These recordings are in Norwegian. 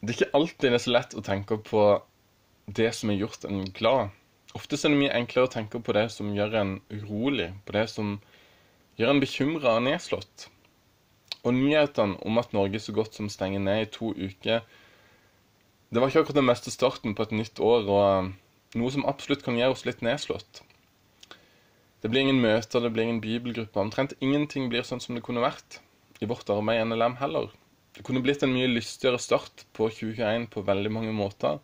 det er ikke alltid det er så lett å tenke på det som har gjort en glad. Ofte er det mye enklere å tenke på det som gjør en urolig, på det som gjør en bekymra og nedslått. Og nyhetene om at Norge så godt som stenger ned i to uker, det var ikke akkurat den meste starten på et nytt år, og eh, noe som absolutt kan gjøre oss litt nedslått. Det blir ingen møter, det blir ingen bibelgrupper. Omtrent ingenting blir sånn som det kunne vært i vårt arbeid i NLM heller. Det kunne blitt en mye lystigere start på 2021 på veldig mange måter.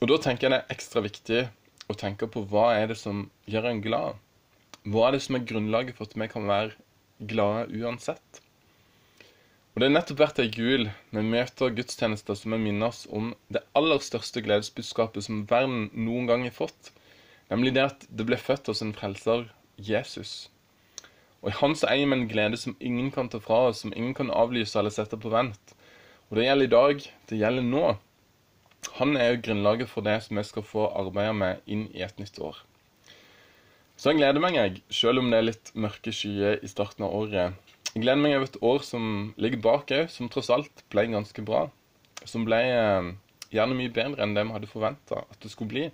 Og da tenker jeg det er ekstra viktig å tenke på hva er det som gjør en glad? Hva er det som er grunnlaget for at vi kan være glade uansett? Og Det er nettopp hvert ei jul vi møter gudstjenester som minner oss om det aller største gledesbudskapet som verden noen gang har fått, nemlig det at det ble født hos en frelser, Jesus. Og i hans eier vi en glede som ingen kan ta fra oss, som ingen kan avlyse eller sette på vent. Og det gjelder i dag, det gjelder nå. Han er jo grunnlaget for det som vi skal få arbeide med inn i et nytt år. Så jeg gleder meg, jeg, selv om det er litt mørke skyer i starten av året. Jeg gleder meg over et år som ligger bak òg, som tross alt ble ganske bra. Som ble eh, gjerne mye bedre enn det vi hadde forventa at det skulle bli.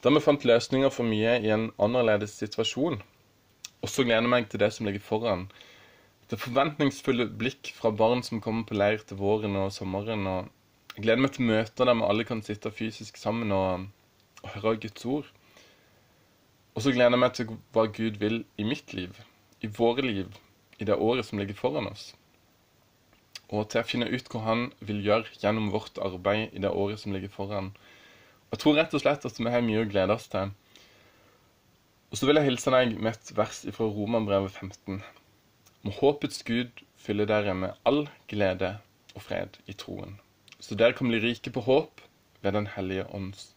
Da vi fant løsninger for mye i en annerledes situasjon. Og så gleder jeg meg til det som ligger foran. Det forventningsfulle blikk fra barn som kommer på leir til våren og sommeren. og Jeg gleder meg til møter der vi alle kan sitte fysisk sammen og, og høre Guds ord. Og så gleder jeg meg til hva Gud vil i mitt liv, i våre liv i det året som ligger foran oss. Og til å finne ut hva han vil gjøre gjennom vårt arbeid i det året som ligger foran. Jeg tror rett og slett at vi har mye å glede oss til. Og så vil jeg hilse deg med et vers fra Romanbrevet 15. Må håpets Gud fylle dere med all glede og fred i troen, så dere kan bli rike på håp ved Den hellige ånds